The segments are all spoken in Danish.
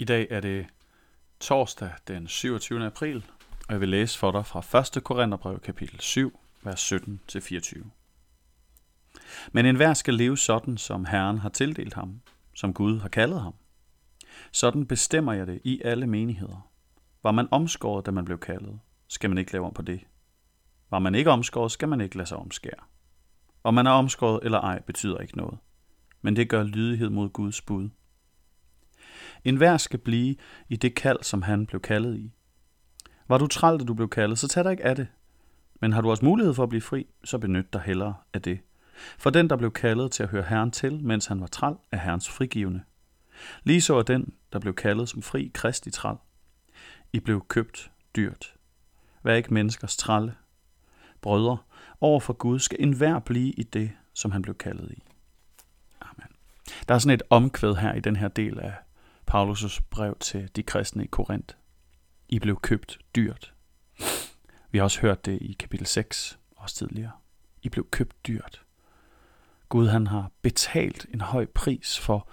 I dag er det torsdag den 27. april, og jeg vil læse for dig fra 1. Korintherbrev kapitel 7, vers 17-24. Men enhver skal leve sådan, som Herren har tildelt ham, som Gud har kaldet ham. Sådan bestemmer jeg det i alle menigheder. Var man omskåret, da man blev kaldet, skal man ikke lave om på det. Var man ikke omskåret, skal man ikke lade sig omskære. Om man er omskåret eller ej, betyder ikke noget. Men det gør lydighed mod Guds bud. En hver skal blive i det kald, som han blev kaldet i. Var du træl, da du blev kaldet, så tag dig ikke af det. Men har du også mulighed for at blive fri, så benyt dig hellere af det. For den, der blev kaldet til at høre Herren til, mens han var træl, er Herrens frigivende. Lige så er den, der blev kaldet som fri kristi træl. I blev købt dyrt. Vær ikke menneskers trælle. Brødre, over for Gud skal enhver blive i det, som han blev kaldet i. Amen. Der er sådan et omkvæd her i den her del af Paulus' brev til de kristne i Korinth. I blev købt dyrt. Vi har også hørt det i kapitel 6, også tidligere. I blev købt dyrt. Gud han har betalt en høj pris for,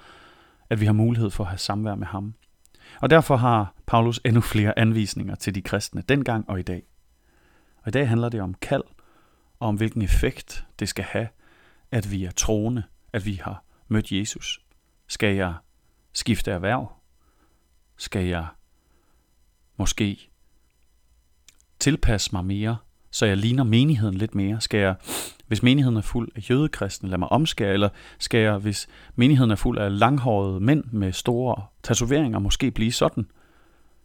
at vi har mulighed for at have samvær med ham. Og derfor har Paulus endnu flere anvisninger til de kristne dengang og i dag. Og i dag handler det om kald, og om hvilken effekt det skal have, at vi er troende, at vi har mødt Jesus. Skal jeg skifte erhverv? Skal jeg måske tilpasse mig mere, så jeg ligner menigheden lidt mere? Skal jeg, hvis menigheden er fuld af jødekristne, lade mig omskære? Eller skal jeg, hvis menigheden er fuld af langhårede mænd med store tatoveringer, måske blive sådan?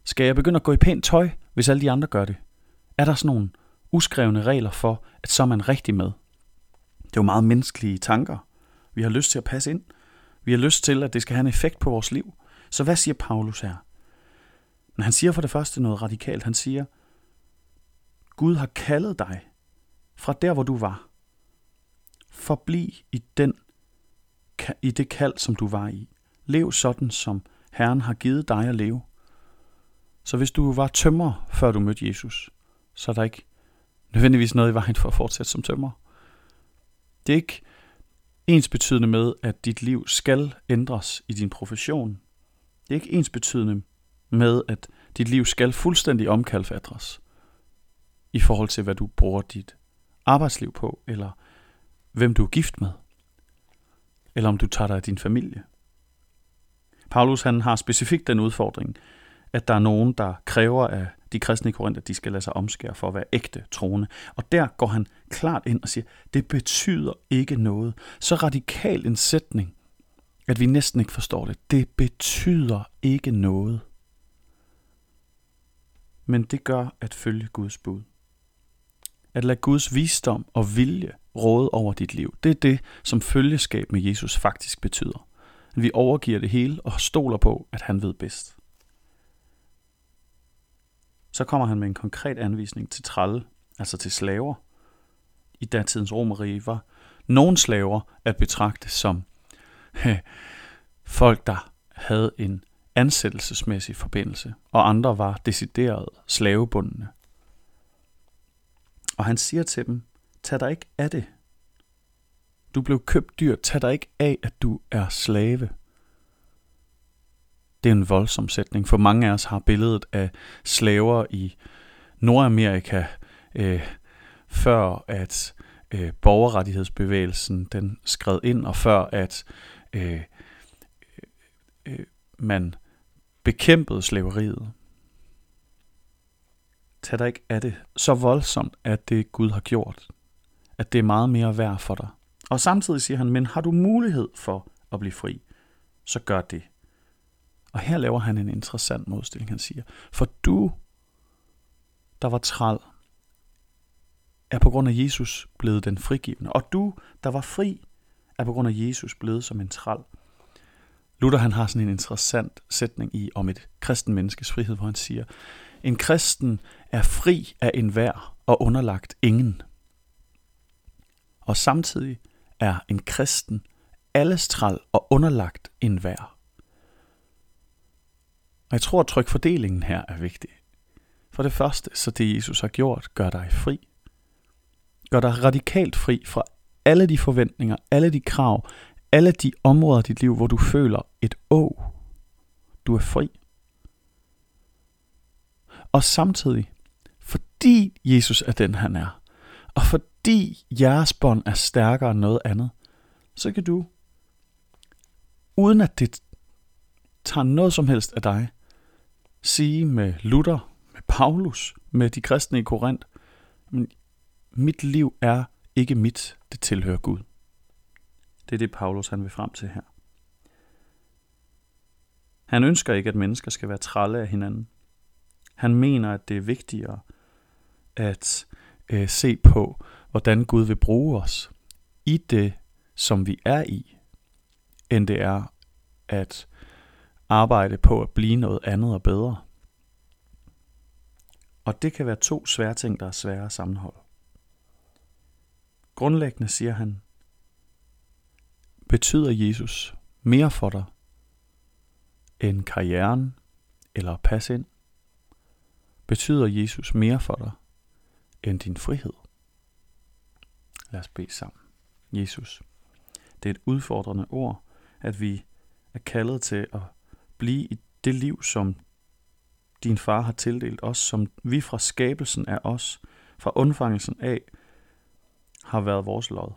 Skal jeg begynde at gå i pænt tøj, hvis alle de andre gør det? Er der sådan nogle uskrevne regler for, at så er man rigtig med? Det er jo meget menneskelige tanker. Vi har lyst til at passe ind. Vi har lyst til, at det skal have en effekt på vores liv. Så hvad siger Paulus her? Men han siger for det første noget radikalt. Han siger, Gud har kaldet dig fra der, hvor du var. Forbliv i, den, i det kald, som du var i. Lev sådan, som Herren har givet dig at leve. Så hvis du var tømmer, før du mødte Jesus, så er der ikke nødvendigvis noget i vejen for at fortsætte som tømmer. Det er ikke ens betydende med, at dit liv skal ændres i din profession. Det er ikke ens betydende med, at dit liv skal fuldstændig omkalfatres i forhold til, hvad du bruger dit arbejdsliv på, eller hvem du er gift med, eller om du tager dig af din familie. Paulus han har specifikt den udfordring, at der er nogen, der kræver af de kristne i Korinth, at de skal lade sig omskære for at være ægte troende. Og der går han klart ind og siger, det betyder ikke noget. Så radikal en sætning, at vi næsten ikke forstår det. Det betyder ikke noget. Men det gør at følge Guds bud. At lade Guds visdom og vilje råde over dit liv. Det er det, som følgeskab med Jesus faktisk betyder. At vi overgiver det hele og stoler på, at han ved bedst. Så kommer han med en konkret anvisning til tralle, altså til slaver. I datidens romerige var nogle slaver at betragte som folk, der havde en ansættelsesmæssig forbindelse, og andre var decideret slavebundne. Og han siger til dem, tag dig ikke af det. Du blev købt dyr, tag dig ikke af, at du er slave. Det er en voldsom sætning, for mange af os har billedet af slaver i Nordamerika, øh, før at øh, borgerrettighedsbevægelsen den skred ind, og før at øh, øh, man bekæmpede slaveriet. Tag dig ikke af det så voldsomt, at det Gud har gjort. At det er meget mere værd for dig. Og samtidig siger han, men har du mulighed for at blive fri, så gør det. Og her laver han en interessant modstilling. Han siger, for du, der var træl, er på grund af Jesus blevet den frigivende. Og du, der var fri, er på grund af Jesus blevet som en træl. Luther han har sådan en interessant sætning i om et kristen menneskes frihed, hvor han siger, en kristen er fri af enhver og underlagt ingen. Og samtidig er en kristen alles træl og underlagt enhver. Og jeg tror, at trykfordelingen her er vigtig. For det første, så det Jesus har gjort, gør dig fri. Gør dig radikalt fri fra alle de forventninger, alle de krav, alle de områder i dit liv, hvor du føler et å. Du er fri. Og samtidig, fordi Jesus er den, han er, og fordi jeres bånd er stærkere end noget andet, så kan du, uden at det tager noget som helst af dig, sige med Luther, med Paulus, med de kristne i Korinth, men mit liv er ikke mit, det tilhører Gud. Det er det, Paulus han vil frem til her. Han ønsker ikke, at mennesker skal være tralle af hinanden. Han mener, at det er vigtigere at øh, se på, hvordan Gud vil bruge os i det, som vi er i, end det er at arbejde på at blive noget andet og bedre. Og det kan være to svære ting, der er svære at sammenholde. Grundlæggende siger han, betyder Jesus mere for dig end karrieren eller at passe ind? Betyder Jesus mere for dig end din frihed? Lad os bede sammen. Jesus, det er et udfordrende ord, at vi er kaldet til at blive i det liv, som din far har tildelt os, som vi fra skabelsen af os, fra undfangelsen af, har været vores lod.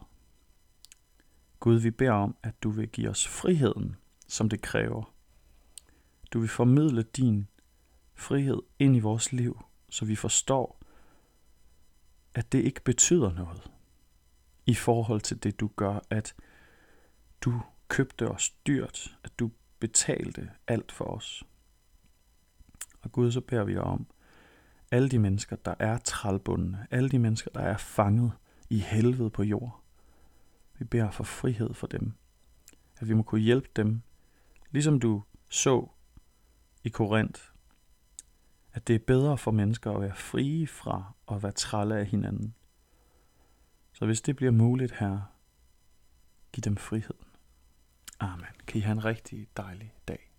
Gud, vi beder om, at du vil give os friheden, som det kræver. Du vil formidle din frihed ind i vores liv, så vi forstår, at det ikke betyder noget i forhold til det, du gør, at du købte os dyrt, at du betalte alt for os. Og Gud, så beder vi dig om, alle de mennesker, der er trælbundne, alle de mennesker, der er fanget i helvede på jord, vi beder for frihed for dem. At vi må kunne hjælpe dem, ligesom du så i Korinth, at det er bedre for mennesker at være frie fra at være trælle af hinanden. Så hvis det bliver muligt her, giv dem frihed. Amen. Kan I have en rigtig dejlig dag.